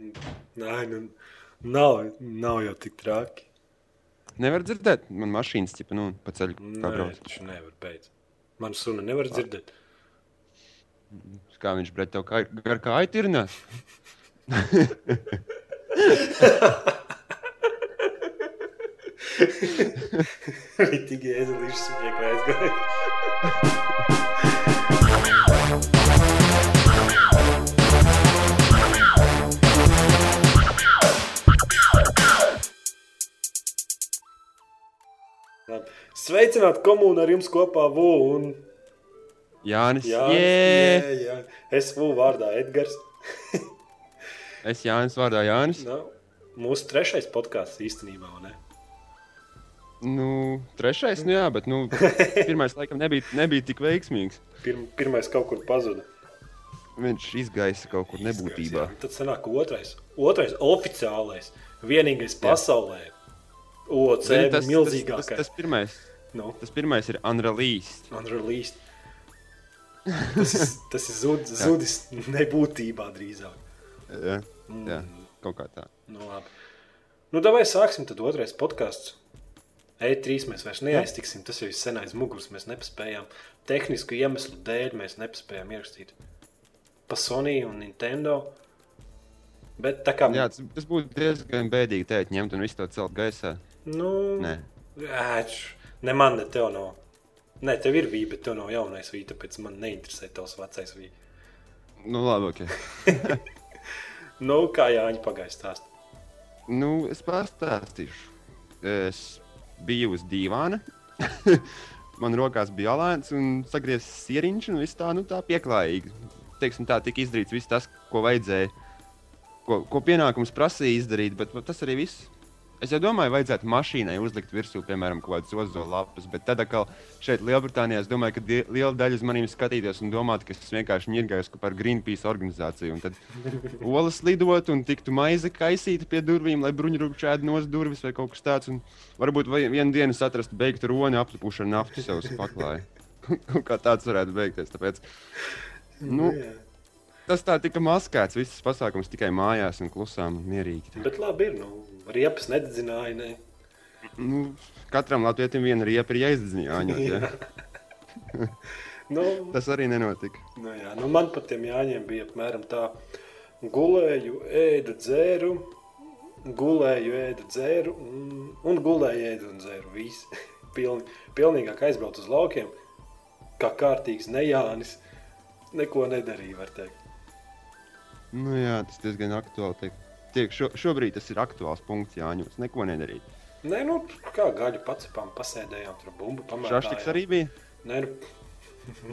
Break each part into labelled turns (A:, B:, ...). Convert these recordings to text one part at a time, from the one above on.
A: Nē, nu, nav, nav jau tik traki.
B: Nevar dzirdēt, man mašīnas ķipa, nu, pa ceļu kā
A: Nē,
B: brauc.
A: taču nevar beigt. Man suna nevar dzirdēt.
B: Kā viņš, bret, tev kā, gar kā aitirnās?
A: Ritīgi ēzelīši smieklē aizgāja. Labi. Sveicināt komūnu ar jums kopā Vu un
B: Jānis,
A: Jā,
B: jē!
A: jā, jā. Es Vu vārdā Edgars.
B: Es Jānis vārdā Jānis.
A: Nu, mūsu trešais podkāsts īstenībā, vai ne?
B: Nu, trešais, nu jā, bet nu, pirmais laikam nebija, nebija tik veiksmīgs.
A: Pirm, pirmais kaut kur pazuda.
B: Viņš izgaisa kaut kur nebūtībā.
A: Jā, Tad sanāk otrais, otrais oficiālais, vienīgais pasaulē. OC
B: Zini,
A: tas, milzīgākais.
B: Tas, tas, tas, pirmais,
A: nu,
B: tas pirmais ir unreleased.
A: unreleased. Tas, ir- tas ir zud, zudis nebūtībā drīzāk.
B: Jā, jā, kaut kā tā.
A: Nu, labi. Nu, davai sāksim tad otrais podkāsts. E3 mēs vairs neaiztiksim, tas jau ir sen aiz muguras. Mēs nepaspējām. Tehnisku iemeslu dēļ mēs nepaspējām ierakstīt pa Sony un Nintendo. Bet tā kā
B: Jā, tas, tas būtu diezgan bēdīgi teikt, ņemt un visu to celt gaisā.
A: Nu,
B: Nē.
A: Ēč, ne man, ne tev nav. Nē, tev ir vīja, bet tev nav jaunais vīja, tāpēc man neinteresē tavs vecais vīja.
B: Nu, labi, ok.
A: Nu, kā Jāņa pagāja stāst.
B: Nu, es pastāstīšu. Es biju uz dīvāna. Man rokās bija alēns un sagriezts sieriņš, un viss tā, nu, tā pieklājīgi. Teiksim, tā tika izdarīts viss tas, ko vajadzēja, ko, ko pienākums prasīja izdarīt, bet tas arī viss. Es jau domāju, vajadzētu mašīnai uzlikt virsū, piemēram, kaut kādas ozola lapas, bet tad, atkal šeit, Lielbritānijā, es domāju, ka liela daļa uz maniem skatītos un domātu, ka es vienkārši ņirgājos par Greenpeace organizāciju. Un tad olas lidot un tiktu maize kaisīta pie durvīm, lai bruņurūpšķēdi nos durvis vai kaut kas tāds. Un varbūt vienu dienu es atrastu beigtu roni aplipušu ar naftu sev uz paklāja. Kā tāds varētu beigties. Tāpēc, nu,
A: jā.
B: tas tā tika maskēts, viss pasākums tikai mājās un klusām un mierīgi.
A: Bet labi ir, nu, riepas nededzināja, ne.
B: Nu, katram latvietim viena riepa ir jāizdzīvo. Ja?
A: Nu,
B: Tas arī nenotika.
A: nu, jā, nu, man pat tiem Jāņiem bija apmēram tā. Gulēju, ēdu, dzēru, gulēju, ēdu, dzēru un, un gulēju, ēdu un dzēru. Visi. Pilni, pilnīgāk aizbraukt uz laukiem, kā kārtīgs nejānis. Neko nedarīja, var teikt.
B: Nu, jā, tas diezgan aktuāli. Tiek. Tiek šo, šobrīd tas ir aktuāls punkts Jāņos. Neko nedarīt.
A: Nē, nu, kā gaļu pacepām, pasēdējām, tur bumbu pamēģinājām.
B: arī bija.
A: Nē, nu...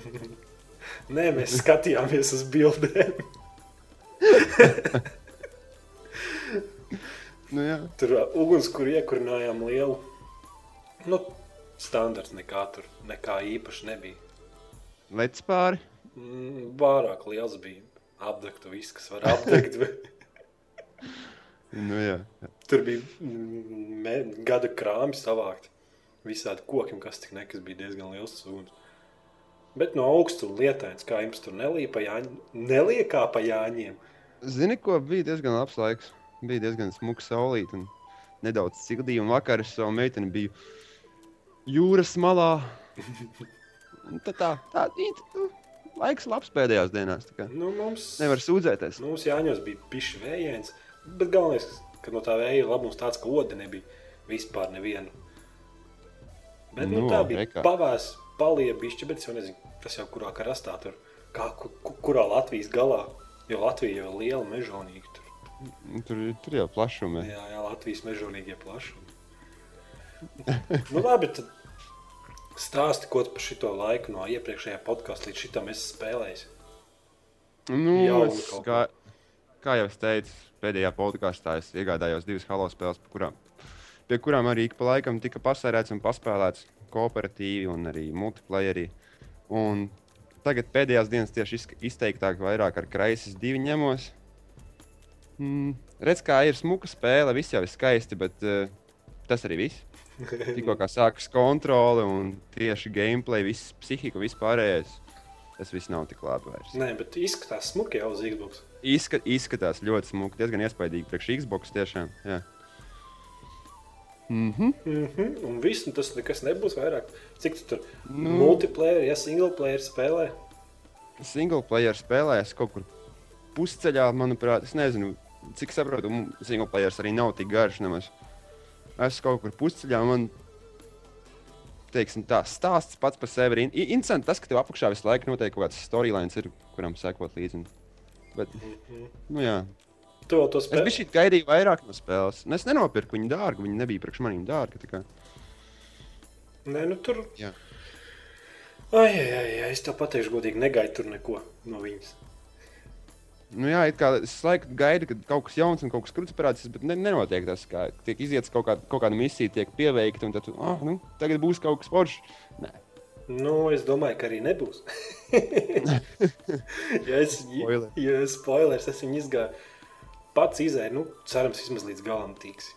A: Nē, mēs skatījāmies uz bildēm.
B: Nu, jā.
A: Tur ugunskura iekurinājām lielu. Nu, standarts nekā tur, nekā īpaši nebija.
B: Lec pāri.
A: Mm, Vairāk liels bija. Apdegta viss, kas var apdegt.
B: Nu, jā. jā.
A: tur bija gada krāmi savākt. Visādi kokiem, kas tik nekas bija diezgan liels suns. Bet no augsta un lietains, kā jums tur nelīja pa jāņiem, neliekā pa jāņiem.
B: Zini, ko bija diezgan labs laiks. Bija diezgan smuka saulīt un nedaudz sildīja. Un vakar es savu meiteni biju jūras malā. Tad tā, tā, it, nu, laiks labs pēdējās dienās. tā
A: Nu, mums,
B: Nevar sūdzēties.
A: Mums jāņem bija pišķi vējains, bet galvenais, ka no tā vēja ir labums tāds, ka odi nebija vispār nevienu. Bet nu,
B: Nu,
A: tā bija
B: rekā.
A: pavēs, palija bišķi, bet es jau nezinu, tas jau kurā karastā tur, kā, ku, ku- kurā Latvijas galā, jo Latvija jau ir liela mežonīga tur.
B: Tur, tur jau plašumā.
A: Jā, jā, Latvijas mežonīgie plašumi. nu labi, tad stāsti, ko tu par šito laiku no iepriekšējā podkāsta līdz šitam esi spēlējis.
B: Nu,
A: Jaunu
B: es, kā, kā jau es teicu, pēdējā podkāstā es iegādājos divas halo spēles, kurām, pie kurām arī ik pa laikam tika pasērēts un paspēlēts kooperatīvi un arī multiplayerī. Un tagad pēdējās dienas tieši izteiktāk vairāk ar kraisis divi ņemos. Mm, redz, kā ir smuka spēle, viss jau ir skaisti, bet uh, tas arī viss. Tikko kā sākas kontrole un tieši gameplay, viss psihika, viss pārējais. Tas viss nav tik labi vairs.
A: Nē, bet izskatās smuki jau uz Xbox.
B: Izska, izskatās ļoti smuki, diezgan iespaidīgi priekš Xbox tiešām. Jā. Mm -hmm.
A: Mm -hmm. Un viss, un tas nekas nebūs vairāk. Cik tu tur
B: Nu.
A: multiplayer, ja single player spēlē?
B: Single player spēlēs kaut kur pusceļā, manuprāt, es nezinu, cik saprotu, single player arī nav tik garš. Nemaz. Es kaut kur pusceļā man. Teiksim, tā stāsts pats par sevi ir interesants. Tas, ka tev apakšā visu laiku notiek kaut kāds storylines, ir, kuram sekot līdzi. Bet, nu, jā.
A: Tu vēl to
B: Es
A: spēlē?
B: biju gaidīju vairāk no spēles. Un Es nenopirku viņu dārgu. Viņa nebija priekš maniem dārga.
A: Nē, nu tur.
B: Jā.
A: Ai, ai, ai, ai, es tev pateikšu, godīgi, negaidu tur neko no viņas.
B: Nu, jā, it kā es laiku gaidu, ka kaut kas jauns un kaut kas krūtis parādīsies, bet ne, nenotiek tas, kā tiek iziets kaut, kā, kaut kāda misija, tiek pieveikta, un tad, ah, nu, tagad būs kaut kas foršs. Nē,
A: Nu, es domāju, ka arī nebūs. ja es
B: Spoiler.
A: ja es spoilers, es viņu izgāju. Pats izēju, nu, cerams, vismaz līdz galam tiks.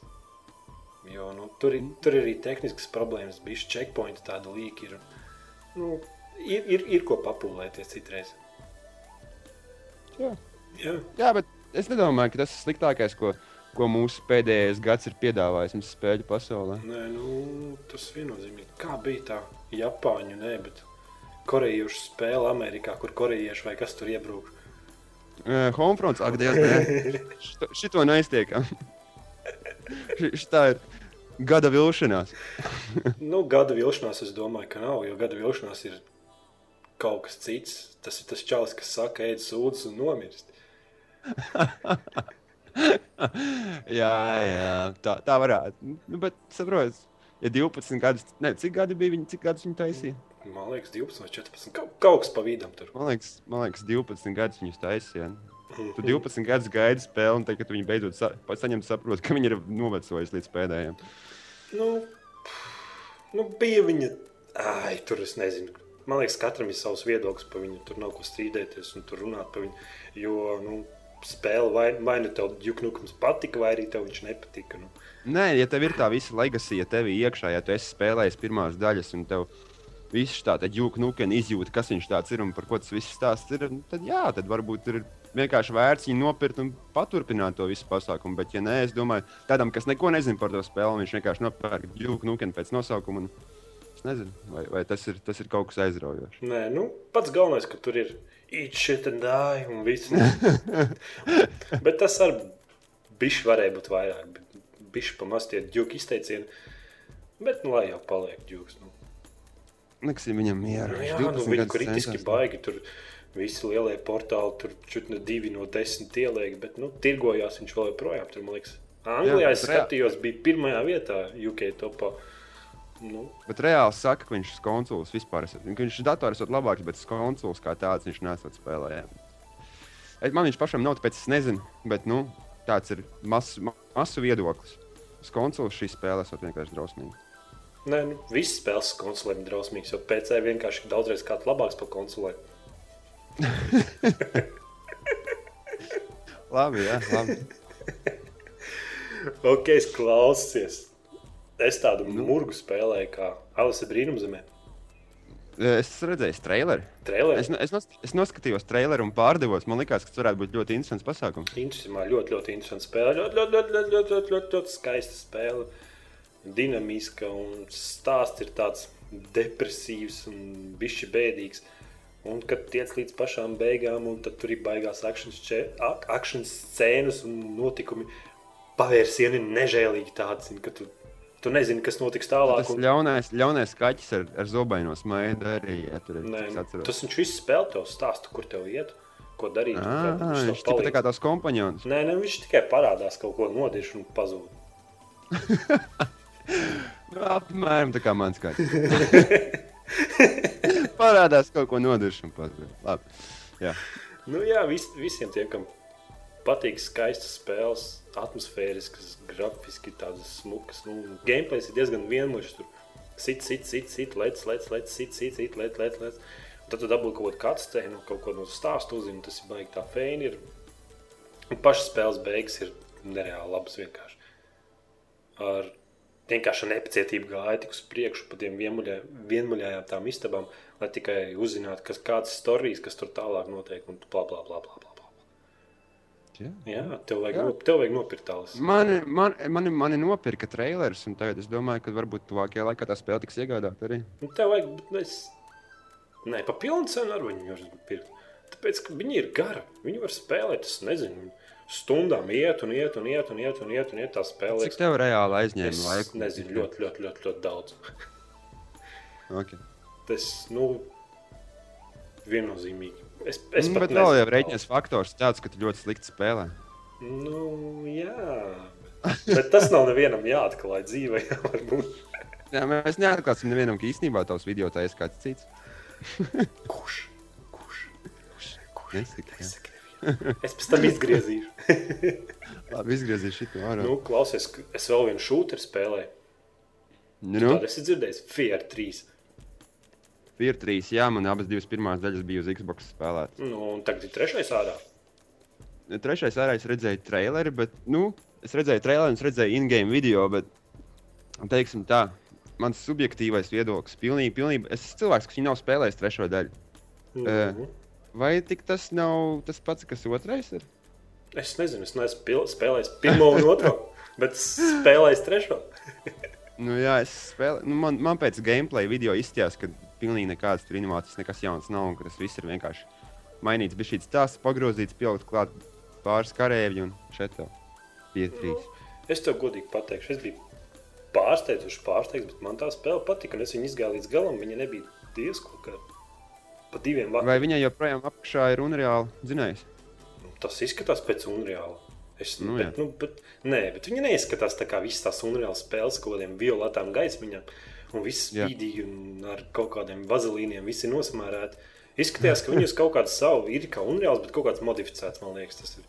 A: Jo nu, tur, ir, tur ir arī tehniskas problēmas, bija checkpointi, tāda līnija ir. Nu, ir, ir, ir ko papūlēties citreiz.
B: Jā.
A: Jā.
B: jā, bet es nedomāju, ka tas ir sliktākais, ko, ko mūsu pēdējais gads ir piedāvājis mums spēļu pasaulē.
A: Nē, nu, tas viennozīmīgi. Kā bija tā Japāņu, nē, bet korejiešu spēle Amerikā, kur korejieši vai kas tur iebrūk.
B: Uh, Homefronts, ak, Dievs, nē, šito, šito neiztiekam. Ši- Šitā ir gada vilšanās.
A: Nu, gada vilšanās es domāju, ka nav, jo gada vilšanās ir kaut kas cits. Tas ir tas čalis, kas saka, ēd sūdzes un nomirst.
B: jā, jā, tā, tā varētu. Nu, bet, saprotiet, ja 12 gadus, ne, cik gadi bija viņi, cik gadus viņi taisīja?
A: Man liekas, 12 vai 14. Kaut, kaut kas pa vidam tur.
B: Man liekas, man liekas 12 gadus viņus taisīja. Tu 12 gadus gaidi spēli, un tagad, viņi beidzot sa saņem, saprot, ka viņi ir novecojuši līdz pēdējiem.
A: Nu, nu, bija viņa. Ai, tur es nezinu. Man liekas, katram ir savs viedoklis par viņu. Tur nav ko strīdēties un tur runāt par viņu. Jo nu, spēle vai, vai nu tev jūknukums patika, vai arī tev viņš nepatika. Nu.
B: Nē, ja tev ir tā visa legacija tev iekšā, ja tu esi spēlējis pirmās daļas, un tev viss tā jūka nukena izjūta, kas viņš tāds ir un par ko tas viss stāsts ir, tad jā, tad varbūt ir vienkārši vērts viņu nopirkt un paturpināt to visu pasākumu. Bet, ja nē, es domāju, tādam, kas neko nezina par to spēli, viņš vienkārši nopērk jūka nukenu pēc nosaukuma. Un... Es nezinu, vai, vai tas, ir, tas ir kaut kas aizraujošs.
A: Nē, nu, pats galvenais, ka tur ir die un viss. Bet tas arī bišķi varēja būt vairāk. Bišķi pamaz tie ģuki izteicieni. Bet, nu, lai jau paliek ģuks. Nu.
B: Liksim viņam mieru.
A: Nu, jā,
B: 12
A: nu, viņi kritiski
B: centās.
A: baigi. Tur visi lielie portāli, tur čut ne divi no desmit ieliek. Bet, nu, tirgojās viņš vēl joprojām. Tur, man liekas, Anglijā
B: Jā,
A: es skatījos, bija pirmajā vietā UK topā. Nu,
B: Bet reāli saka, ka viņš ir konsuls vispār. esot- ka Viņš ir dators ir labāks, bet konsuls kā tāds viņš nesot spēlē. Es- Man viņš pašam nav, tāpēc es nezinu. Bet nu, tāds ir masu, ma- masu viedoklis. Uz konsoles šī spēle esot vienkārši drausmīga.
A: nē, nu, visas spēles konsolēm ir drausmīgas, jo PC vienkārši ir daudzreiz kāds labāks par konsolēm.
B: Labi, jā, labi.
A: Ok, es klausies. Es tādu nu. murgu spēlēju, kā Alisa Brīnumzemē.
B: Es redzēju traileri.
A: Traileri.
B: Es, es, nos, es noskatījos traileri un pārdevos. Man liekas, ka tas varētu būt ļoti interesants pasākums.
A: Interesanti, ļoti, ļoti interesanti spēle. Ļoti, ļoti, ļoti, ļoti, ļoti, ļoti, ļoti, ļoti skaista spēle. Dinamiska un stāsts ir tāds depresīvs un bišķi bēdīgs. Un kad tiec līdz pašām beigām, un tad tur ir baigās akcijas scēnas un notikumi, pavērsieni nežēlīgi tādi, ka tu, tu nezini, kas notiks tālāk.
B: Tas
A: un-
B: ļaunais, ļaunais kaķis ar, ar zobaino smaidu arī. Ja, tur ir
A: Nē, tas viņš viss spēlē tev stāstu, kur tev iet, ko darīt. un
B: Ā,
A: kā viņš
B: Viņš ir
A: palīdz.
B: kā tās kompanions.
A: Nē, nē, viņš tikai parādās kaut ko nodeļš un pazūd.
B: Nu, apmēram tā kā mans kaķis. Parādās kaut ko nodiršanu. Labi. Jā.
A: Nu, jā, vis, visiem tiem, kam patīk skaistas spēles, atmosfēriskas, grafiski tādas smukas. Nu, gameplays ir diezgan vienmuļš. Tur sit, sit, sit, sit, lec, lec, lec, sit, sit, sit, lec, lec, lec. Un Tad tu dabūji kaut kādu cutscene, kaut ko no stāstu uzzini, tas ir baigi tā feini. Ir. Un pašas spēles beigas ir nereāli labas vienkārši. Ar vienkārši nepacietību gāja tik uz priekšu pa tiem vienmuļājām tām istabām, lai tikai uzzinātu, kas kādas stāstījis, kas tur tālāk notiek un bla bla bla bla. bla, bla.
B: jā.
A: Jā, tev vajag,
B: Jā.
A: no, tev vajag nopirkt tālus.
B: Mani, man, mani, mani nopirka trailers, un tagad es domāju, ka varbūt tuvākajā laikā tā spēle tiks iegādāta arī.
A: Nu, tev vajag, bet es... Nē, pa pilnu cenu ar viņu var pirkt. Tāpēc, ka viņi ir gari. Viņi var spēlēt, es nezinu, stundām iet un iet un iet un iet un iet un iet tā spēlē.
B: Cik tev reāli
A: Es
B: aizņēma laiku?
A: nezinu, ļoti, ļoti, ļoti, ļoti daudz.
B: Okay.
A: Tas, nu, viennozīmīgi. Es, es pat
B: bet vēl jau rēķinas faktors tāds, ka tu ļoti slikti spēlē.
A: Nu, jā. Bet, tas nav nevienam jāatklāj dzīvē. jā, varbūt.
B: Jā, mēs neatklāsim nevienam, ka īstenībā tavs video tā ir kāds cits.
A: Kurš? Kurš? Kurš? Kurš?
B: Nesaki.
A: Nesaki. Es pēc tam izgriezīšu.
B: Labi, izgriezīšu šo ārā.
A: nu, klausies, es vēl vienu šūteru spēlēju.
B: Nu,
A: Nu? Tādu esi dzirdējis. Fier 3.
B: Ir trīs, jā, man abas divas pirmās daļas bija uz Xbox spēlētas.
A: Nu, un tagad ir trešais ārā.
B: Trešais ārā es redzēju traileri, bet, nu, es redzēju traileri un es redzēju in-game video, bet, teiksim tā, mans subjektīvais viedoklis, pilnīgi, pilnīgi, es esmu cilvēks, kas nav spēlējis trešo daļu.
A: Nu,
B: Vai tik tas nav tas pats, kas otrais ir?
A: es nezinu, es neesmu spēlējis pirmo un otro, bet spēlējis trešo.
B: Nu, jā, es spēlēju. Nu, man, man pēc gameplay video izskatījās, ka pilnīgi nekādas tur inovācijas, nekas jauns nav. un ka Tas viss ir vienkārši mainīts. Bija šīs tās pagrozīts, pielikt klāt pāris karavīri un šeit tā bija trīs.
A: Es tev godīgi pateikšu, es biju pārsteigts, pārsteigts, bet man tā spēle patika. Es viņu izgāju līdz galam. Viņa nebija diezko kā pa diviem
B: Vai
A: vārdiem.
B: viņai joprojām apakšā ir unreāli zinājis?
A: Tas izskatās pēc unreāla. Es,
B: Nu,
A: bet, nu, bet, nē, bet viņi neizskatās tā kā visas tās unreālas spēles, kaut kādiem violetām gaismiņām. Un viss
B: Jā.
A: spīdīgi un ar kaut kādiem vazelīniem, visi nosamērēti. Izskatījās, ka viņi uz kaut kādu savu ir kā unreāls, bet kaut kāds modificēts, man liekas, tas ir.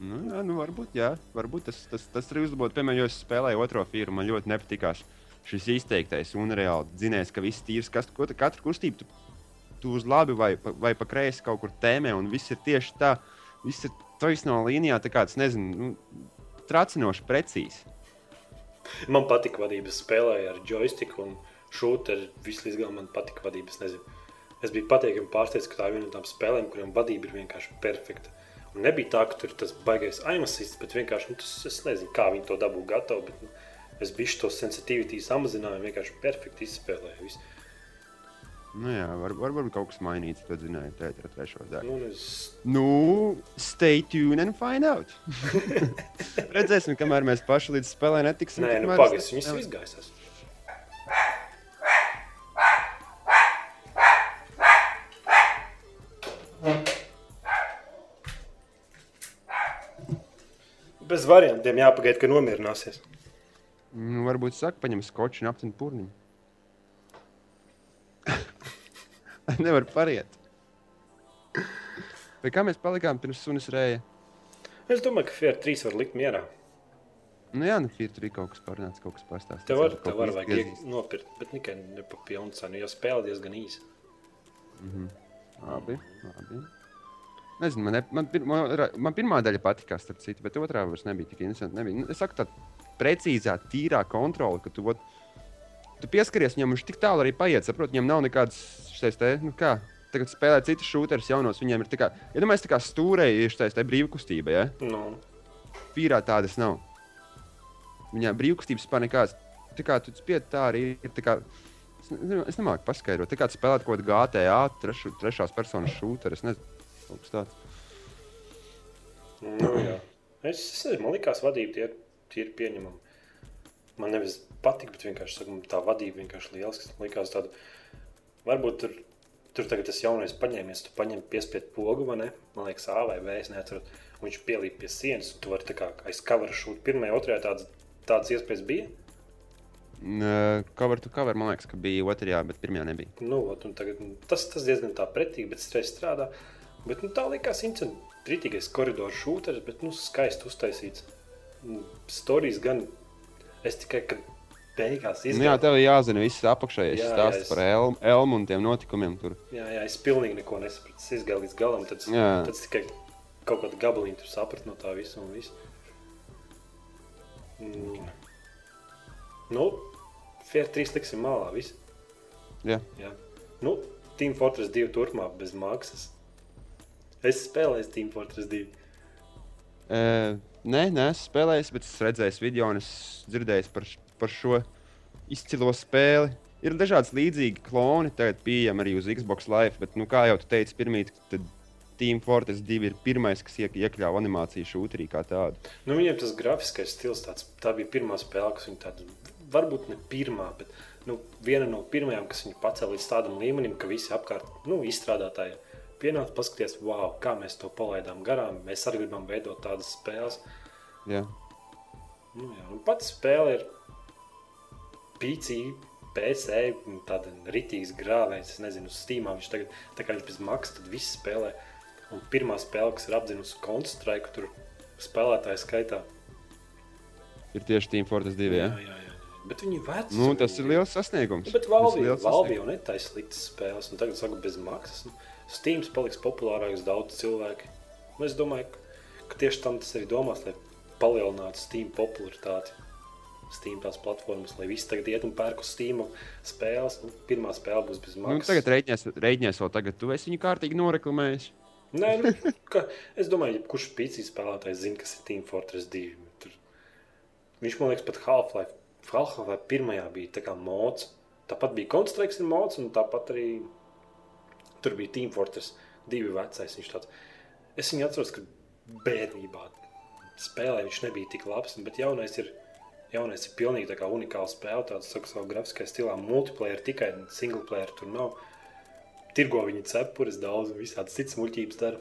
B: Nu, jā, nu, varbūt, jā. Varbūt tas, tas, tas ir uzlabots. Piemēram, jo es spēlēju otro firmu, man ļoti nepatikās šis izteiktais unreāli. Zinājis, ka viss tīrs, kas ko- katru kustību tu, tu uz labi vai, vai pa kreisi kaut kur tēmē, un viss ir tieši tā. Viss ir taisnā līnijā, tā kā tas nezinu, nu, tracinoši precīzi.
A: Man patika vadība. Es spēlēju ar joystick un šūteru. Viss līdz galam man patika vadība. Es, nezinu. es biju patīkami pārsteigts, ka tā ir viena no tām spēlēm, kurām vadība ir vienkārši perfekta. Un nebija tā, ka tur tas baigais aimasists, bet vienkārši nu, tas, es nezinu, kā viņi to dabū gatavu. Bet, nu, es biju to sensitivitāti samazināju, vienkārši perfekti izspēlēju. Visu.
B: Nu, jā, var, var, varbūt kaut kas mainīts. Tad zināju, tā ir trešā daļa.
A: Nu, es,
B: Nu, stay tuned and find out. Redzēsim, kamēr mēs paši līdz spēlē netiksim.
A: nē, nu, pagaidi, viņas
B: nespēlēju.
A: izgaisās. Bez variantiem jāpagaida, ka nomierināsies.
B: Nu, varbūt saka, paņem skoču un aptver pūniņu. Nevar pariet. Vai kā mēs palikām pirms sunas rēja?
A: Es domāju, ka Fiat 3 var likt mierā.
B: Nu, jā, nu, tur ir kaut kas parunāts, kaut kas pastāstīts.
A: Tev var, tev var vajag ieg- nopirkt, bet tikai ne pa pilnu cenu, jo spēle diezgan īsa.
B: Labi, labi. Nezinu, man, ne, man, pir, man, pirmā daļa patika, starp citu, bet otrā vairs nebija tik interesanti. Nebija. Nu, Es saku, tā precīzā, tīrā kontrole, ka tu, ot, tu pieskaries viņam, viņš tik tālu arī paiet. Saprot, viņam nav nekādas šīs te, nu kā, tagad spēlē citas šūteres jaunos. Viņiem ir tā kā, ja domājies, tā kā stūrēji ir šīs te brīvkustība, ja?
A: Nu,
B: Pīrā tādas nav. Viņā brīvkustības spēr nekādas. Tā kā tu spied tā arī ir. tā Kā, es, ne, es nemāku paskaidrot. Tā kā tu spēlētu kaut kādu GTA, trešu, trešās personas šūteru. Es nezinu, kaut kas tāds.
A: nu jā. Es, es nezinu, man liekas, vadība tie, tie ir pieņemama. Man nevis patīk, bet vienkārši saku, man tā vadība vienkārši liels. Man liekas, tāda, varbūt tur, tur tagad tas jaunais paņēmies, tu paņem piespiedu pogu, vai ne? Man liekas, A vai B, es neatceros. Un Viņš pielīp pie sienas, un tu vari tā kā aiz kavara šūt. Pirmajā, otrajā tādas, tādas iespējas bija.
B: Cover to cover, man liekas, ka bija otrajā, bet pirmajā nebija.
A: Nu, ot, tagad, tas, tas diezgan tā pretīgi, bet stress strādā. Bet, nu, tā likās interesanti. Rītīgais koridors šūteris, bet nu, skaisti uztaisīts. Storijas gan es tikai kad beigās
B: Nu, jā, tev jāzina viss apakšējais
A: Jā, jā,
B: stāsts
A: es-
B: par elmu, elmu un tiem notikumiem tur.
A: Jā, jā, es pilnīgi neko nesapratu. Es izgāju līdz galam, tad,
B: Jā.
A: tad es tikai kaut kādu gabaliņu sapratu no tā visa un viss. Mm. Nu, Fier 3 liksim malā, viss.
B: Jā.
A: Jā. Nu, Team Fortress 2 turpmāk bez maksas. Es spēlēju Team Fortress 2.
B: Uh, nē, neesmu spēlējis, bet es redzēju video un es dzirdēju par, par šo izcilo spēli. Ir dažādas līdzīgas kloni, tagad pieejami arī uz Xbox Live, bet, nu, kā jau pirmīt, tad Team Fortress 2 ir pirmais, kas iek iekļāva animāciju šūtrī kā tādu.
A: Nu, viņiem tas grafiskais stils, tāds, tā bija pirmā spēle, kas viņu tādu, varbūt ne pirmā, bet nu, viena no pirmajām, kas viņu pacēla līdz tādam līmenim, ka visi apkārt nu, izstrādātāji pienāca paskatīties, wow, kā mēs to palaidām garām. Mēs arī gribam veidot tādas spēles.
B: Jā.
A: Nu, jā. Pats spēle ir PC, PC, tāda ritīgas grāvējs. Es nezinu, uz Steamā viņš tagad, tā kā viņš bez maksas, tad viss spēlē. Un pirmā spēle, kas ir apzinusi Counter-Strike, tur spēlētāju skaitā.
B: Ir tieši Team Fortress 2. Jā,
A: jā, jā. jā. Bet viņi ir veci.
B: Nu, tas ir liels sasniegums.
A: Bet Valve jau netaisa sliktas spēles, un tagad saka bez maksas. Steam paliks populārāks daudz cilvēku. Nu, es domāju, ka tieši tam tas arī domās, lai palielinātu Steam popularitāti. Steam tās platformas, lai visi tagad iet un pērk uz Steam spēles. Nu, pirmā spēle būs bez maksas.
B: Nu, tagad rēķinies, rēķinies vēl tagad, tu esi viņu kārtīgi noreklamējis.
A: Nē, nu, ka, es domāju, ka kurš pīcis spēlētājs zina, kas ir Team Fortress 2. Tur, viņš man liekas, pat Half-Life Falkhavā pirmajā bija tā kā mods. Tāpat bija Counter-Strike mods, un tāpat arī tur bija Team Fortress divi vecais. Viņš tāds, es viņu atceros, ka bērnībā spēlē viņš nebija tik labs, bet jaunais ir, jaunais ir pilnīgi unikāls spēle, tāds saka savu grafiskā stilā, multiplayer tikai single player tur nav. Tirgo viņi cepures daudz, visādas citas muļķības dara.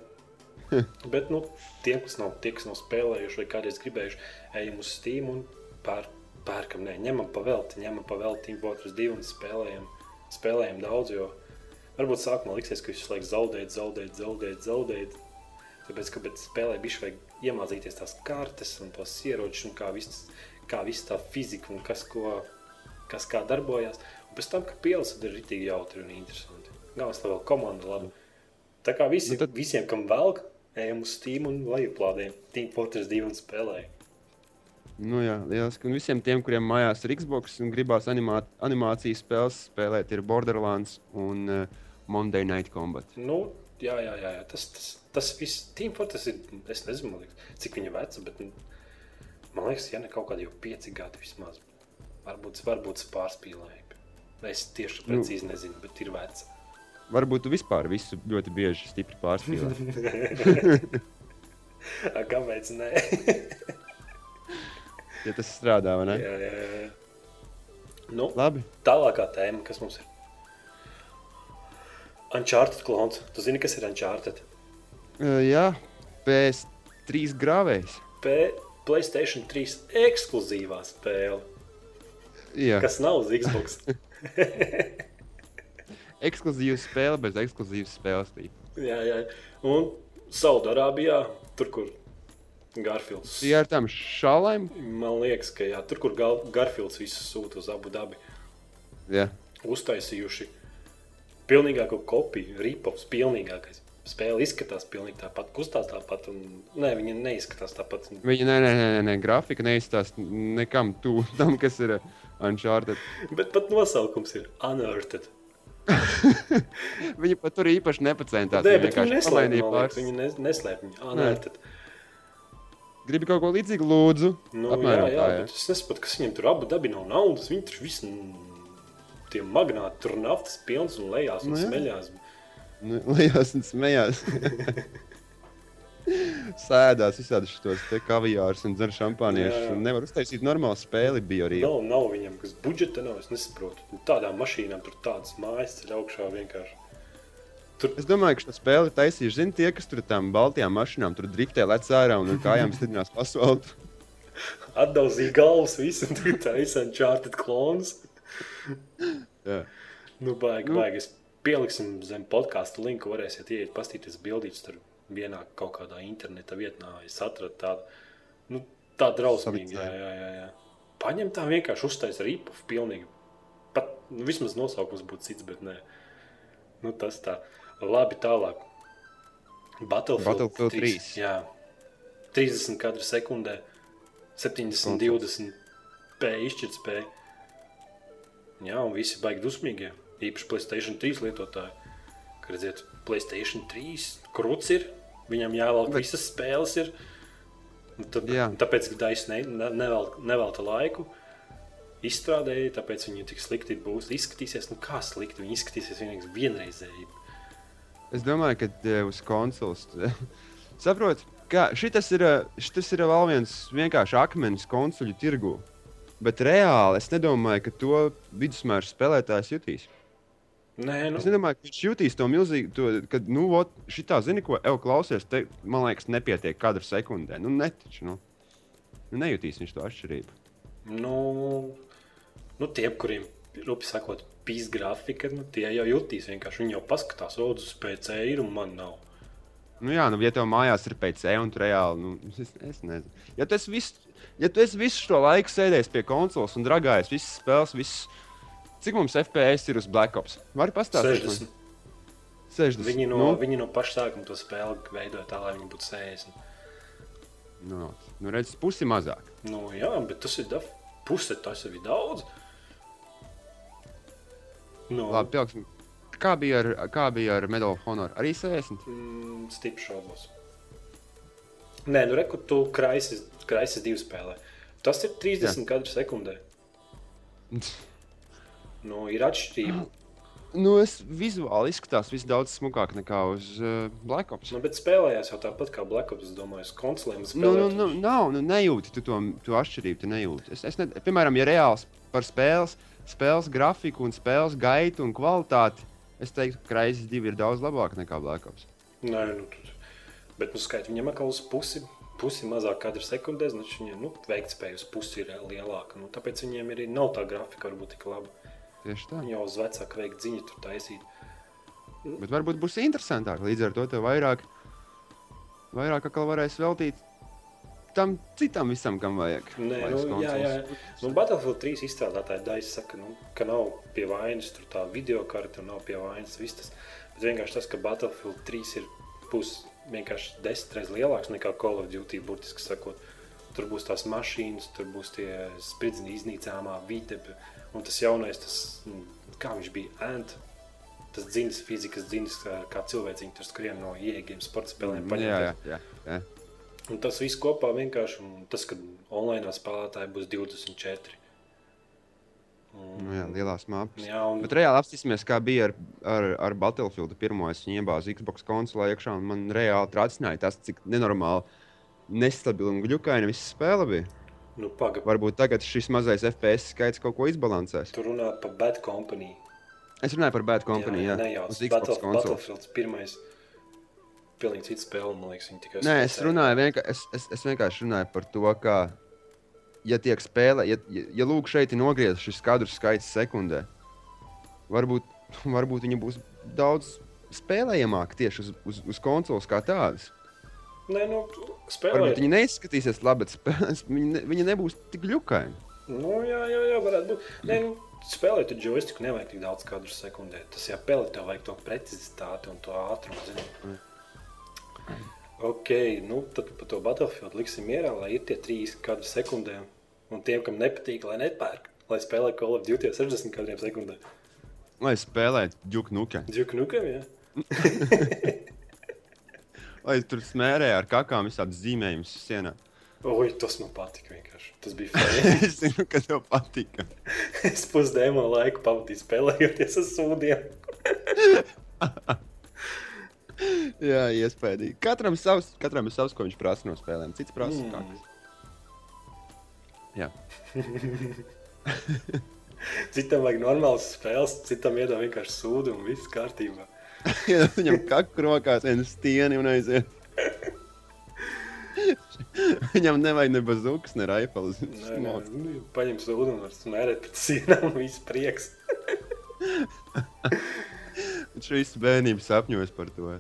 A: bet, nu, tie, kas nav, tie, kas nav spēlējuši vai kādreiz gribējuši, ejam uz Steam un pērk pērkam, nē, ņemam pa velti, ņemam pa velti Team Fortress 2 un spēlējam, spēlējam daudz, jo varbūt sākumā liksies, ka visu laiku zaudēt, zaudēt, zaudēt, zaudēt. Tāpēc, ka spēlē bišķi vajag iemācīties tās kartes un tos ieročus un kā viss, kā viss tā fizika un kas, ko, kas kā darbojas. Un pēc tam, ka pielas ir ritīgi jautri un interesanti. Galvenais, lai vēl komanda laba. Tā kā visi, nu tad... visiem, kam velk, ejam uz Steam un lejuplādējam Team Fortress 2 un spēlējam.
B: Nu, jā, lieliski. Un visiem tiem, kuriem mājās ir Xbox un gribās animā, animācijas spēles spēlēt, ir Borderlands un uh, Monday Night Combat.
A: Nu, jā, jā, jā, jā. Tas, tas, tas viss, Team Fortress ir, es nezinu, liekas, cik viņa veca, bet man liekas, ja ne kaut kādi jau pieci gadi vismaz. Varbūt, varbūt pārspīlēju. Es tieši nu. precīzi nu, nezinu, bet ir veca.
B: Varbūt tu vispār visu ļoti bieži stipri
A: pārspīlē. Kāpēc?
B: ja tas strādā, vai ne?
A: Jā, jā, jā. Nu,
B: Labi.
A: Tālākā tēma, kas mums ir? Uncharted klons. Tu zini, kas ir Uncharted?
B: Uh, jā, PS3 grāvējs.
A: P Playstation 3 ekskluzīvā spēle.
B: Jā.
A: Kas nav uz Xbox.
B: Ekskluzīva spēle bez ekskluzīvas spēles.
A: Jā, jā. Un Saudārābijā, tur, kur Garfields.
B: Jā, ar tām šālēm.
A: Man liekas, ka jā, tur, kur Garfields visu sūta uz Abu Dabi.
B: Jā.
A: Uztaisījuši pilnīgāko kopiju, ripops, pilnīgākais. Spēle izskatās pilnīgi tāpat, kustās tāpat. Un, nē, viņa neizskatās tāpat.
B: Viņa nē, nē, nē, nē grafika neizskatās nekam tuvu tam, kas ir Uncharted.
A: Bet pat nosaukums ir Unearthed.
B: viņa pat tur īpaši nepacentās.
A: Nē, viņa vienkārši neslēpj. Viņa neslēpj. Unearthed. Nē.
B: Gribu kaut ko līdzīgu, lūdzu.
A: Nu, Apmēram, jā, jā, tā, jā. es nesaprotu, kas viņiem tur abu dabi nav naudas. Viņi tur visi tie magnāti, tur naftas pilns un lejās un nu, smeļās.
B: Nu, lejās un smējās. Sēdās visādi šos kaviārus un dzer šampāniešus. Nevar uztaisīt normālu spēli, bija arī.
A: Nav, nav viņam, kas budžeta nav, es nesaprotu. Tādām mašīnām tur tādas mājas ceļ augšā vienkārši.
B: Tur... Es domāju, ka šo spēli taisīja zini, tie, kas tur tam baltajām mašīnām tur driftē, lec ārā un ar kājām stiprinās asfaltu.
A: Atdauzīja galvas, visu tur taisa Uncharted klons. Nu, baigi, nu. baigi. Es pieliksim zem podkāstu linku, varēsiet ieiet, pastīties bildītas tur vienā kaut kādā interneta vietnā. Es atradu tādu, nu, tā drausmīgi. Jā, jā, jā, jā. Paņem tā vienkārši uztais ripu, pilnīgi. Pat, nu, vismaz nosaukums būtu cits, bet nē. Nu, tas tā. Labi, tālāk. Battlefield,
B: Battlefield 3. 3.
A: Jā, 30 kadru sekundē, 70, 20 spēja izšķirt spēju. Jā, un visi baigi dusmīgie. Īpaši Playstation 3 lietotāji. Kad redziet, Playstation 3 krūts ir, viņam jāvelk Bet... visas spēles ir.
B: Jā.
A: tāpēc Dais ne, ne, nevel, nevelta laiku. Izstrādēja, tāpēc viņi tik slikti būs. Izskatīsies, nu kā slikti. Viņi izskatīsies vienīgi vienreizēji.
B: Es domāju, ka uz konsoles. Saprotu, ka šis ir, šitas ir vēl viens vienkārši akmens konsoļu tirgu. Bet reāli es nedomāju, ka to vidusmēra spēlētājs jutīs.
A: Nē, nu,
B: Es nedomāju, ka viņš jutīs to milzīgu, to, kad, nu, ot, šitā, zini, ko jau klausies, te, man liekas, nepietiek katra sekundē. Nu, netiču, nu. nu, nejutīs viņš to atšķirību.
A: nu, nu tiem, kuriem rupi sakot, pīs grafika, nu, tie jau jutīs vienkārši. Viņi jau paskatās, uz PC ir un man nav.
B: Nu, jā, nu, ja tev mājās ir PC un tu reāli, nu, es, es nezinu. Ja tu esi visu, ja tu esi visu šo laiku sēdējis pie konsoles un dragājis visas spēles, visas, cik mums FPS ir uz Black Ops? Vari pastāstīt? man?
A: 60.
B: 60.
A: Viņi no,
B: nu,
A: nu? viņi no paša sākuma to spēli veidoja tā, lai viņi būtu 60.
B: nu, nu, redz, pusi mazāk.
A: Nu, jā, bet tas ir daf, puse, tas ir daudz. Nu,
B: Labi, pieliksim. Kā bija, ar, kā bija ar Medal of Honor? Arī 60.
A: mm, stipri šaubos. Nē, nu rekur, tu kraisis, kraisis divi spēlē. Tas ir 30 kadru sekundē. Nu, ir atšķirība.
B: Nu, es vizuāli izskatās viss daudz smukāk nekā uz uh, Black Ops.
A: Nu, bet spēlējās jau tāpat kā Black Ops, domāju, uz konsolēm.
B: Nu, nu, nu, nav, nu, nejūti tu to, to atšķirību. Tu nejūti. Es, es ne, piemēram, ja reāls par spēles, spēles grafiku un spēles gaitu un kvalitāti, es teiktu, ka Crysis 2 ir daudz labāk nekā Black Ops.
A: Nē, nu, bet nu, skait, viņam atkal uz pusi, pusi mazāk kadru sekundēs, nu, viņiem nu, veiktspēja uz pusi ir lielāka. Nu, tāpēc viņiem arī nav tā grafika varbūt tik laba.
B: Tieši tā.
A: Viņi jau uz vecāku veikt ziņu tur taisīt.
B: Bet varbūt būs interesantāk. Līdz ar to tev vairāk, vairāk varēs veltīt tam citam visam, kam vajag.
A: Nē, nu,
B: uz
A: jā, jā. Nu, Battlefield 3 izstrādātāji daļai saka, nu, ka nav pie vainas tā video karte nav pie vainas viss tas. Bet vienkārši tas, ka Battlefield 3 ir būs vienkārši desmit reizes lielāks nekā Call of Duty, burtiski sakot. Tur būs tās mašīnas, tur būs tie spridzini iznīcāmā vide, un tas jaunais, tas, mm, kā viņš bija, Ant, tas dziņas, fizikas dziņas, kā, cilvēciņi tur skrien no ieegiem sporta spēlēm.
B: Mm, Jā, jā, jā.
A: Un tas viss kopā vienkārši, un tas, ka online spēlētāji būs 24.
B: Nu, jā lielās mapas.
A: Jā, un
B: Bet reāli apstāsimies, kā bija ar, ar, ar Battlefield. Pirmā es viņu iebāzu Xbox konsolē iekšā, un man reāli tracināja tas, cik nenormāli nestabili un glukaini viss spēle bija.
A: nu, pagaidi,
B: Varbūt tagad šis mazais FPS skaits kaut ko izbalansēs.
A: tur runā par Bad Company.
B: Es runāju par Bad Company, jā,
A: ne jau
B: uz Xbox
A: Battle,
B: konsoles.
A: Battlefield pirmais. Pilnīgi cits spēle, man liekas, viņi tikai
B: Nē, es runāju, vienka, es, es, es vienkārši runāju par to, ka, ja tiek spēlē, ja, ja, ja lūk, šeit ir nogriezts šis kadru skaits sekundē, varbūt, varbūt viņi būs daudz spēlējamāki tieši uz, uz, uz konsoles kā tādas.
A: Nē, nu,
B: Varbūt viņi neizskatīsies labi, bet spēlēs, viņi, ne, viņi nebūs tik ļukaini.
A: Nu, jā, jā, jā, varētu būt. Nē, nu, spēlēt ar joystiku nevajag tik daudz kadru sekundē. Tas jāpēlē, tev vajag to precizitāti un to ātrumu. Zini. Ok, nu tad par to Battlefield liksim mierā, lai ir tie trīs kadri sekundē. Un tiem, kam nepatīk, lai nepērk, lai spēlē Call of Duty ar 60 kadriem sekundē.
B: Lai spēlētu ģuknuke.
A: Džuknukam, jā.
B: Lai tur smērē ar kakām visādus zīmējumus sienā.
A: Oi, tas man patika vienkārši. Tas bija fajn.
B: es zinu, ka tev patika.
A: es pusdēmo laiku pavadīju spēlējoties ar sūdiem.
B: Jā, iespējams. Katram, savs, katram ir savs, ko viņš prasa no spēlēm. Cits prasa,
A: Mm.
B: mm. Jā.
A: Citam vajag normāls spēles, citam iedod vienkārši sūdu un viss kārtībā.
B: Ja viņam kakā rokās viena stieni un aiziet. Viņam nevajag ne bazukas, ne
A: nē, nu, paņem sūdu un var smērēt pret sienām un viss prieks.
B: Viņš visu bērnību sapņojas par to.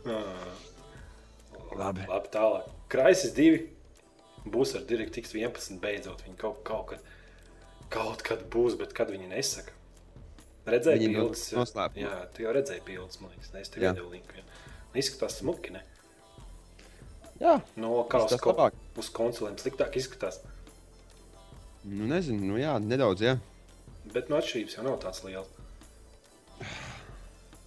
A: Labi. Labi, tālāk. Kraisis 2 būs ar DirectX 11 beidzot. Viņi kaut, kaut, kad, kaut kad būs, bet kad viņi nesaka. Redzēju,
B: Viņi
A: bildes.
B: no- noslēpumā.
A: Jā, tu jau redzēji bildes, man liekas. Ne, es tev iedevu linku. Jā. Izskatās smuki, ne?
B: Jā,
A: No kā uz, ko, uz konsolēm sliktāk izskatās.
B: Nu, nezinu, nu jā, nedaudz, jā.
A: Bet no atšķirības jau nav tāds liels.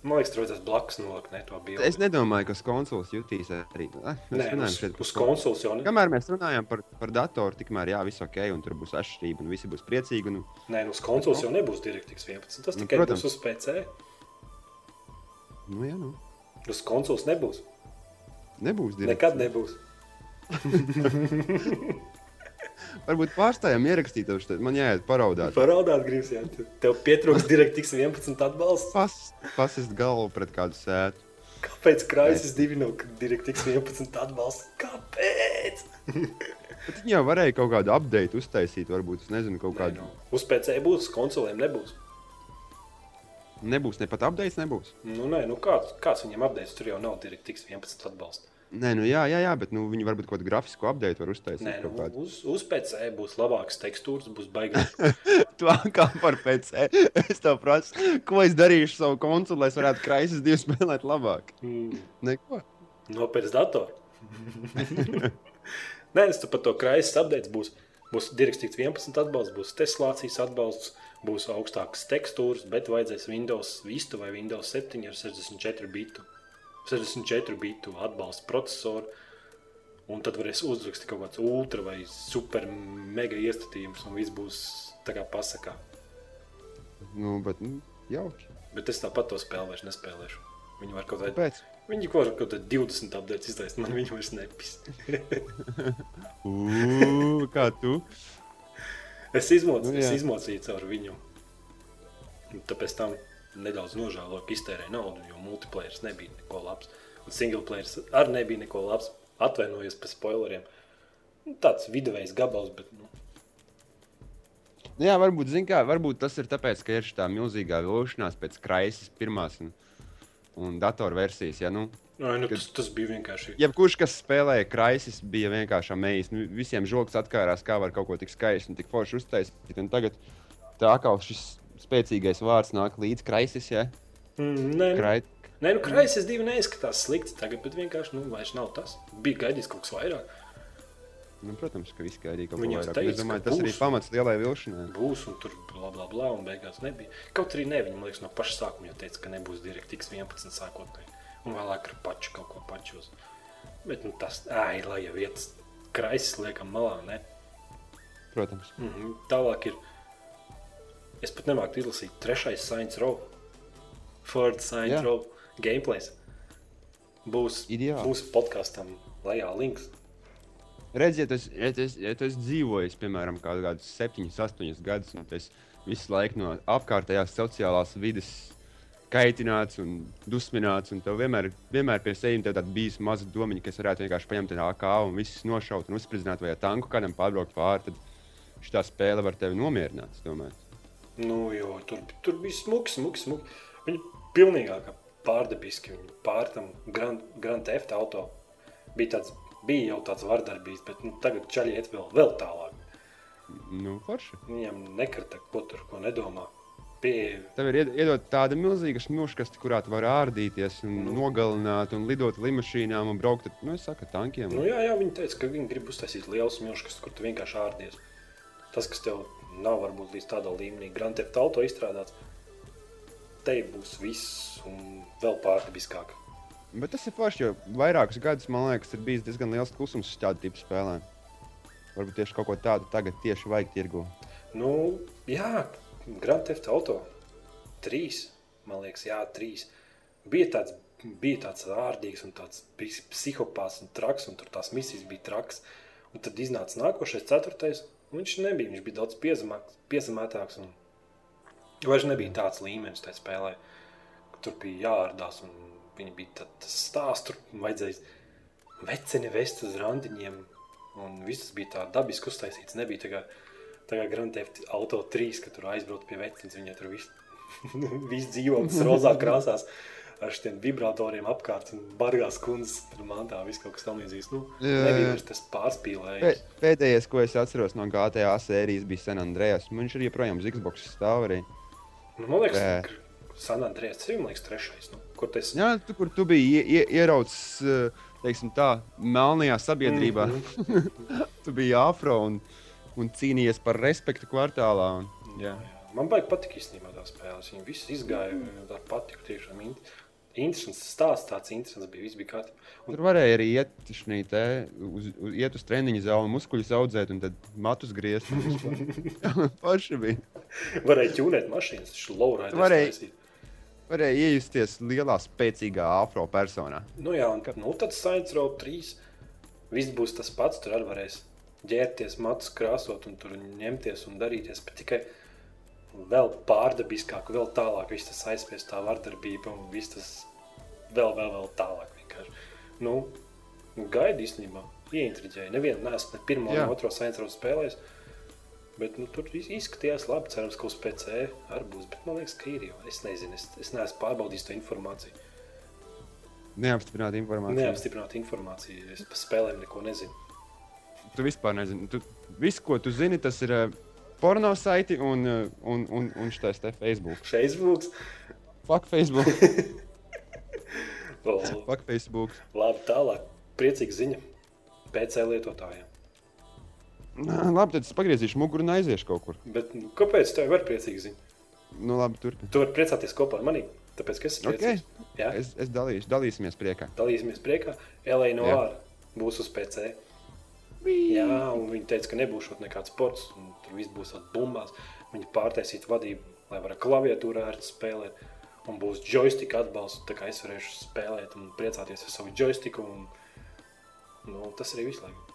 A: Man liekas, tur vajadzēs blakus nolikt to bildi.
B: Es nedomāju, ka konsoles jutīs arī. Mēs
A: Nē,
B: runājam šeit par
A: konsoles jau ne.
B: Kamēr mēs runājam par, par datoru, tikmēr jā, viss ok, un tur būs atšķirība, un visi būs priecīgi. Un,
A: Nē, nu uz konsoles jau nebūs DirectX 11. Tas
B: Nu,
A: tikai
B: protams.
A: būs uz PC.
B: nu, jā, nu,
A: Uz konsoles nebūs.
B: nebūs divi.
A: Nekad nebūs.
B: Varbūt pārstājām ierakstīt, tev šeit. man jāiet paraudāt.
A: Paraudāt gribas, jā. Tev pietrūks DirectX 11 atbalsts.
B: Pas, pasist galvu pret kādu sētu.
A: Kāpēc Crysis 2 nav DirectX 11 atbalsts? Kāpēc?
B: Bet viņi jau varēja kaut kādu update uztaisīt, varbūt, es nezinu, kaut
A: Nē,
B: kādu.
A: nu, Uz PC būs, konsolēm nebūs.
B: Nebūs, ne pat update nebūs.
A: Nu, nē, nu kāds, kāds viņam apgādājis? Tur jau nav DirectX 11 atbalsts.
B: Nē, nu jā, jā, jā bet nu, viņi varbūt kaut kādu grafisku update var uztaisīt.
A: Nē, nu, uz, uz PC būs labāks tekstūras, būs baigās.
B: Tu kā par PC. Es tev prasu, ko es darīšu savu konsoli, lai es varētu kraisis divu spēlēt labāk.
A: Mm.
B: Neko.
A: Nopērts datoru. Nē, es par to krājas apgādājis. Būs, būs DirectX 11 atbalsts, būs teslācijas atbalsts, būs augstākas tekstūras, bet vajadzēs Windows Vista vai Windows 7 ar 64 bitu. 64 bitu atbalsta procesoru. Un tad varēs uzrakstīt kaut kāds ultra vai super mega iestatījums, un viss būs tā kā pasakā.
B: Nu, bet, nu, jauki.
A: Bet es tāpat to spēli vairs nespēlēšu. Viņi var kaut kādā
B: Kāpēc?
A: Viņi kaut kādā 20 apgādājot iztaisīt, man viņi vairs nepis.
B: Ugh, kā tu?
A: Es, izmoc,
B: Nu,
A: es izmocīju caur viņu. Un Tāpēc tam nedaudz nožēloju, ka iztērēju naudu, jo multiplayer nebija neko labs. Un single player arī nebija neko labs. Atvainojos par spoileriem. Nu, tāds viduvējs gabals, bet nu,
B: Nu, jā, varbūt, kā, varbūt tas ir tāpēc, ka ir šī milzīgā vilšanās pēc kraises pirmās un, un datorversijas. Ja, nu,
A: Ai, nu, tas, tas bija vienkārši.
B: jebkurš, kas spēlēja kraises, bija vienkārši amazs. Nu, visiem žoks atkārās, kā var kaut ko tik skaistu un tik forši uztaisīt. Un tagad tā kā šis spēcīgais vārds nāk līdz kraises. Ja?
A: Mm, nē, nu,
B: Krait,
A: nē, nu krājas divi neizskatās slikti tagad, bet vienkārši nu, vairs nav tas. Bija gaidīts kaut kas vairāk.
B: nu, protams, ka viss gaidīja kaut ko vairāk.
A: teica,
B: Es domāju, tas arī
A: būs.
B: pamats lielai vilšanai.
A: Būs un tur bla bla bla, un beigās nebija. Kaut arī ne, viņi man liekas, no paša sākuma jau teica, ka nebūs DirectX 11 sākotnēji. Un vēlāk ar paču kaut ko pačos. Bet nu, tas, ai, lai jau vietas kraisis liekam malā, ne?
B: Protams.
A: Mm -hmm. Tālāk ir, es pat nemāku izlasīt, trešais Science Row. Ford Science
B: Jā.
A: Row gameplays. Būs,
B: Ideāli.
A: būs podkastam lejā links.
B: Redziet, ja, ja, es, ja tu esi dzīvojis, piemēram, kaut kādus 7, 8 gadus, un tas visu laiku no apkārtējās sociālās vidas kaitināts un dusmināts, un tev vienmēr, vienmēr pie sevis ir bijis maza domiņa, kas varētu vienkārši paņemt no AK un visus nošaut un uzspridzināt vai ar tanku kādam pārbraukt pāri, tad šī spēle var tevi nomierināt. es domāju.
A: Nu, jo tur, tur bija smuki, smuki, smuki. Viņi pilnīgāk pārdabiski. Viņi pār tam Grand, Grand Theft auto bija, tāds, bija jau tāds vardarbīgs, bet nu, tagad čaļi iet vēl, vēl tālāk.
B: Nu, forši.
A: Viņiem nekrita, ko tur ko nedomā. Pie,
B: Tev ir ied- iedot tāda milzīga smilškaste, kurā tu vari ārdīties, un
A: Nu.
B: nogalināt, un lidot ar lidmašīnām un braukt ar nu, saku, tankiem.
A: nu, jā, jā, viņi teica, ka viņi grib uztaisīt lielu smilšu, kur tu vienkārši ārdies. Tas, kas tev nav varbūt līdz tādā līmenī, Grand Theft auto izstrādāts, te būs viss un vēl pārdabiskāk.
B: Bet tas ir forši, jo vairākus gadus, man liekas, ir bijis diezgan liels klusums uz tādu tipu spēlēm. Varbūt tieši kaut ko tādu tagad tieši vajag tirgu.
A: Nu, jā, Grand Theft Auto 3, man liekas, jā, 3. Bija tāds, bija tāds ārdīgs un tāds ps- psihopāts un traks, un tur tās misijas bija traks. Un tad iznāca nākošais, ceturtais. Viņš nebija, viņš bija daudz piezemētāks. Un vairs nebija tāds līmenis tajā spēlē, ka tur bija jāārdās. un Viņi bija tā- tas stāsts, tur vajadzēja veceni vest uz randiņiem. Un viss bija tā dabiski uztaisīts. Nebija tā kā, tā kā Grand Theft Auto 3, ka tur aizbraukt pie vecenes. Viņa tur viss, viss dzīvo tas rozā krāsās. Ar šiem vibratoriem apkārt, un bargās kundzes mantā, viss kaut kas tamlīdzīgs. Nu, vairs tas pārspīlējums.
B: Pē- Pēdējais, ko es atceros no GTA sērijas, bija San Andreas. Viņš ir joprojām uz Xbox stāv arī.
A: Nu, man liekas, ka San Andrēs tas ir man liekas, trešais. Nu, kur tas
B: Jā, tu, kur tu biji ie, ie, ieraudzis, eh, teiksim tā, melnajā sabiedrībā.
A: Mhm.
B: tu biji afro un, un cīnījies par respektu kvartālā. Un,
A: Jā,
B: jā.
A: jā. Man baigi patīk īstenībā tā spēles. Viņi visi izgāja tā patiku tiešām. in- Interesants stāsts, tāds interesants bija. Viss bija kārtībā. Un
B: Tur varēja arī iet, te, uz, uz, iet uz treniņu zāli, muskuļus audzēt un tad matus griezt. Paši bija.
A: varēja ķūnēt mašīnas, viņš laurāja.
B: Varēja. Varēja iejusties lielā, spēcīgā afro personā.
A: Nu jā, un nu, tad Saints Row 3. Viss būs tas pats, tur arī varēs ģērbties, matus krāsot un tur ņemties un darīties. Bet tikai vēl pārdabiskāk, vēl tālāk, viss tas aizspiest tā vardarbība un viss tas vēl, vēl, vēl tālāk. Vienkārši. Nu, gaidi īstenībā, ieintriģēja. Nevienu neesmu ne pirmo, ne otro Saints Row spēlējis. Bet nu, tur iz- izskatījās labi. Cerams, ka uz PC arī būs. Bet man liekas, ka ir jau. Es nezinu, es, es neesmu pārbaudījis to informāciju.
B: Neapstiprināta informācija.
A: Neapstiprināta informācija. Es par spēlēm neko nezinu.
B: Tu vispār nezini. Tu, viss, ko tu zini, tas ir uh, porno saiti un, uh, un, un, un šitais te Facebook.
A: Facebook.
B: Fuck Facebook.
A: Oh,
B: Fuck Facebook.
A: labi, tālāk. Priecīga ziņa PC lietotājiem.
B: Nā, labi, tad es pagriezīšu muguru un aiziešu kaut kur.
A: Bet nu, kāpēc tev ir priecīga ziņa?
B: Nu, labi, turpini.
A: Tu vari priecāties kopā ar mani. Tāpēc, ka es esmu
B: Okay.
A: priecīgs. Jā,
B: Es, es dalīšu, dalīsimies priekā.
A: dalīsimies priekā. Elēna no ārā būs uz PC. Jā, un viņi teica, ka nebūs nekāds sports, un tur viss būs tāds bumbās. Viņi pārtaisīt vadību, lai varētu klaviatūrā ērti spēlēt. Un būs joystick atbalsts, tā kā es varēšu spēlēt un priecāties ar savu joysticku. Un, nu, tas arī viss laikam.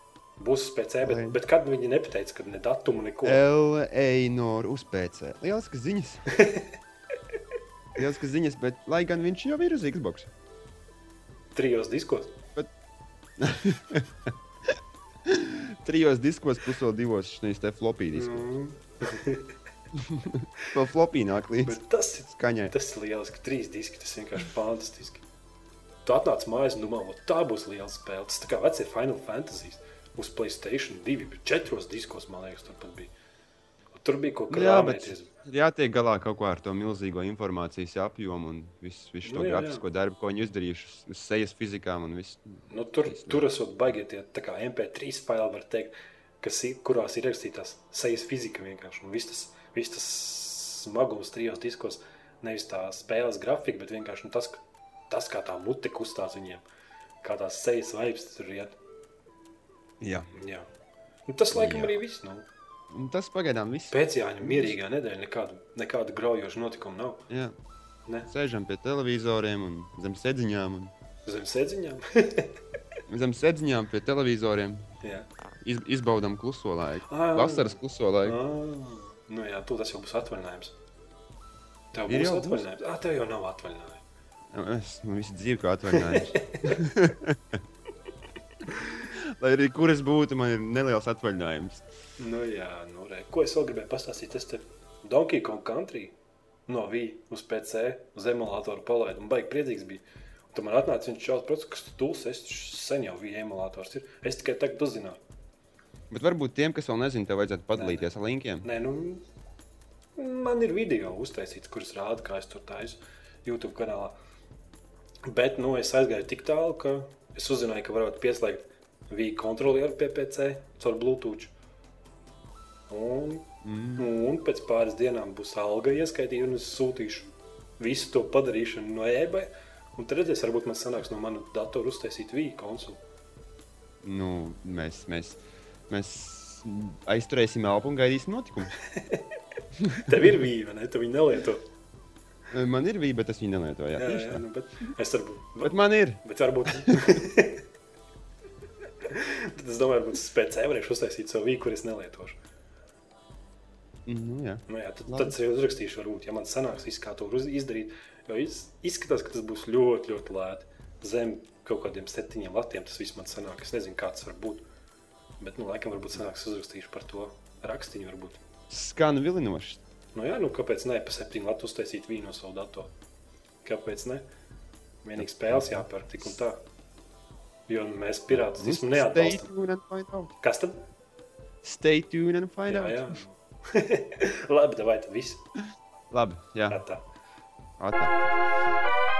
A: Būs uz PC, bet,
B: Lai-
A: bet kad viņi nepateica, ka ne datumu, neko.
B: L.A. uz PC. Lieliskas ziņas. Lieliskas ziņas, bet lai gan viņš jau ir uz Xbox.
A: Trijos diskos.
B: Trijos diskos, divos šīs te flopī diskos.
A: Mm.
B: Vēl flopī nāk līdz
A: Bet tas ir
B: skaņai.
A: Tas ir lieliski. Trīs diski, tas vienkārši fantastiski. Tu atnāc mājās un domā, "O, tā būs liela spēle. Tas tā kā vecie Final Fantasy uz Playstation 2, bet četros diskos, man liekas, tur pat bija. Un Tur bija kaut kā
B: Jā,
A: krāpēties.
B: jātiek galā kaut kā ar to milzīgo informācijas apjomu un visu, visu to
A: Nu, jā, jā.
B: grafisko darbu, ko viņi izdarījuši uz, sejas fizikām. un viss.
A: Nu, tur tur esot baigi tie tā kā MP3 faili, var teikt, kas ir, kurās ir rakstītās sejas fizika vienkārši. Un viss tas, viss tas smagums trijos diskos, nevis tā spēles grafika, bet vienkārši nu, tas, tas, kā tā mute kustās viņiem, kā tās sejas vibes tur iet.
B: Jā.
A: Jā. Nu, tas laikam
B: Jā.
A: arī viss. Nu.
B: Un tas pagaidām viss.
A: Pēc Jāņa mierīgā nedēļa nekādu, nekādu graujošu notikumu nav.
B: Jā.
A: Ne?
B: Sēžam pie televizoriem un zem sēdziņām. Un...
A: Zem sēdziņām.
B: Zem sēdziņām pie televizoriem
A: jā.
B: iz, izbaudām kluso laiku.
A: Ā.
B: Vasaras kluso laiku.
A: Ah, nu jā, tu tas jau būs atvaļinājums. Tev būs
B: jau būs.
A: atvaļinājums. Ah, tev jau nav atvaļinājums.
B: Es man visu dzīvi kā atvaļinājums. Lai arī kur es būtu, man ir neliels atvaļinājums.
A: Nu jā, nu re. Ko es vēl gribēju pastāstīt? Es te Donkey Kong Country no Vija uz PC, uz emulātoru palaidu un baigi priecīgs bija. Un tad man atnāca viņš šāds process, kas tu tūls, es sen jau Vija emulators ir. Es tikai tagad uzzināju.
B: Bet varbūt tiem, kas vēl nezina, tev vajadzētu padalīties ar linkiem.
A: Nē, nu, man ir video uztaisīts, kurus rāda, kā es tur taisu YouTube kanālā. Bet nu, es aizgāju tik tālu, ka es uzzināju, ka varētu pieslēgt kontrolieru pie PC caur Bluetooth. Un, mm. un pēc pāris dienām būs alga ieskaitīta, un es sūtīšu visu to padarīšanu no eBay. Un tad redzēs, varbūt man sanāks no manas datora uztaisīt Vīgu konsoli.
B: Nu, mēs, mēs, mēs aizturēsim elpu un gaidīsim notikumus.
A: Tev ir Vīga, ne? Tu viņu nelieto.
B: Man ir vība, bet es viņu nelietoju. Jā,
A: Jā, jā,
B: tā.
A: nu, bet es varbūt.
B: Bet man ir.
A: Bet varbūt. Tad es domāju, ka pēc tam varēšu uztaisīt savu vīku, kur es nelietošu.
B: Nu, jā.
A: Nu, jā, tad,
B: Labi.
A: tad es arī uzrakstīšu, varbūt, ja man sanāks viss, kā to izdarīt. Jo iz, izskatās, ka tas būs ļoti, ļoti lēti. Zem kaut kādiem septiņiem latiem tas viss man sanāk. Es nezinu, kā tas var būt. Bet, nu, laikam, varbūt sanāks uzrakstīšu par to rakstiņu. Varbūt.
B: Skan vilinoši.
A: Nu, jā, nu, kāpēc ne pa septiņu latu uztaisīt vīnu no savu datoru? Kāpēc ne? Vienīgi spēles jāpērk tik un tā. Jo mēs pirātismu
B: Stay
A: neatbalstam.
B: tuned and find out.
A: Kas tad?
B: Stay tuned and find
A: Jā,
B: out.
A: jā. Labi, vai tad viss?
B: Labi, jā.
A: Tā.
B: Atā.